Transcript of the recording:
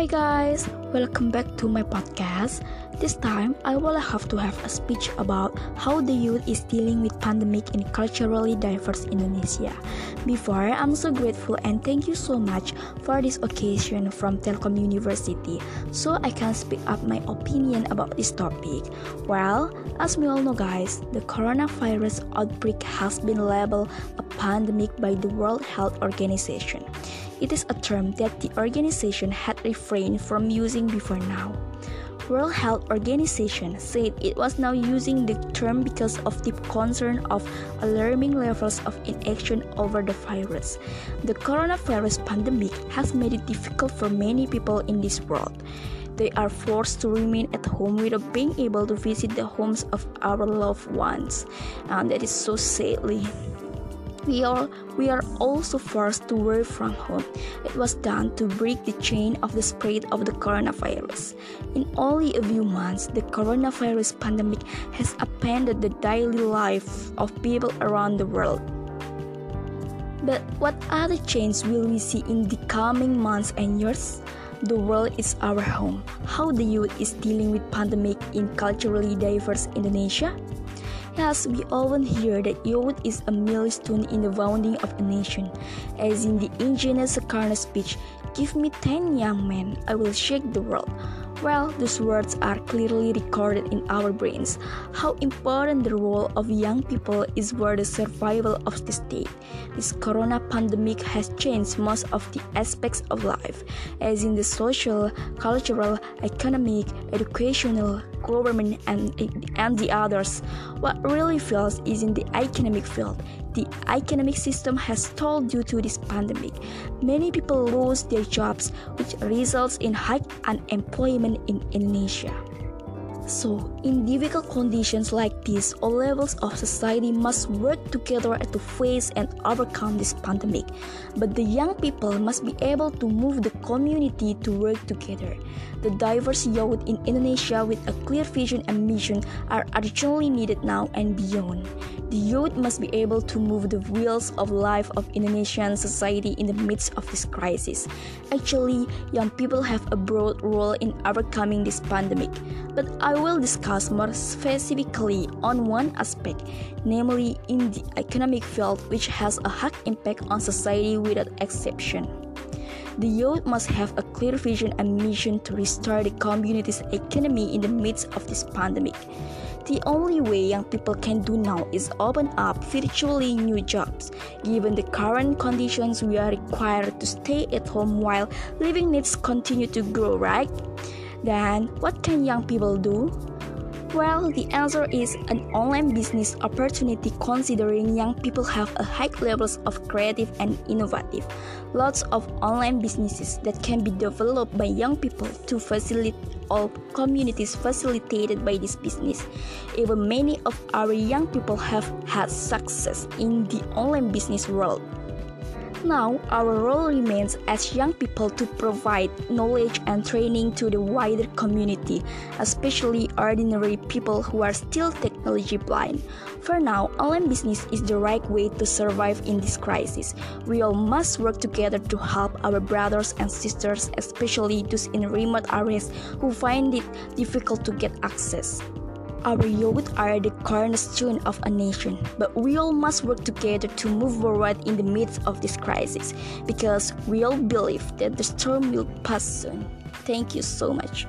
Hi guys, welcome back to my podcast. This time I will have to have a speech about how the youth is dealing with pandemic in culturally diverse Indonesia. Before, I'm so grateful and thank you so much for this occasion from Telkom University so I can speak up my opinion about this topic. Well, as we all know guys, the coronavirus outbreak has been labeled a pandemic by the World Health Organization. It is a term that the organization had refrained from using before now. World Health Organization said it was now using the term because of the concern of alarming levels of inaction over the virus. The coronavirus pandemic has made it difficult for many people in this world. They are forced to remain at home without being able to visit the homes of our loved ones. And that is so sadly. We are, we are also forced to work from home. It was done to break the chain of the spread of the coronavirus. In only a few months, the coronavirus pandemic has upended the daily life of people around the world. But what other change will we see in the coming months and years? The world is our home. How the youth is dealing with pandemic in culturally diverse Indonesia? Yes, we often hear that youth is a milestone in the founding of a nation. As in the ingenious Sukarno speech, Give me 10 young men, I will shake the world. Well, those words are clearly recorded in our brains. How important the role of young people is for the survival of the state. This corona pandemic has changed most of the aspects of life, as in the social, cultural, economic, educational, government, and, and the others. What really feels is in the economic field. The economic system has stalled due to this pandemic. Many people lose their jobs, which results in high unemployment in Indonesia. So, in difficult conditions like this, all levels of society must work together to face and overcome this pandemic. But the young people must be able to move the community to work together. The diverse youth in Indonesia with a clear vision and mission are urgently needed now and beyond. The youth must be able to move the wheels of life of Indonesian society in the midst of this crisis. Actually, young people have a broad role in overcoming this pandemic, but I will discuss more specifically on one aspect, namely in the economic field which has a high impact on society without exception. The youth must have a clear vision and mission to restore the community's economy in the midst of this pandemic. The only way young people can do now is open up virtually new jobs. Given the current conditions, we are required to stay at home while living needs continue to grow, right? Then, what can young people do? Well, the answer is an online business opportunity considering young people have a high levels of creative and innovative. Lots of online businesses that can be developed by young people to facilitate all communities facilitated by this business. Even many of our young people have had success in the online business world. Now, our role remains as young people to provide knowledge and training to the wider community, especially ordinary people who are still technology blind. For now, online business is the right way to survive in this crisis. We all must work together to help our brothers and sisters, especially those in remote areas who find it difficult to get access. Our youth are the cornerstone of a nation, but we all must work together to move forward in the midst of this crisis because we all believe that the storm will pass soon. Thank you so much.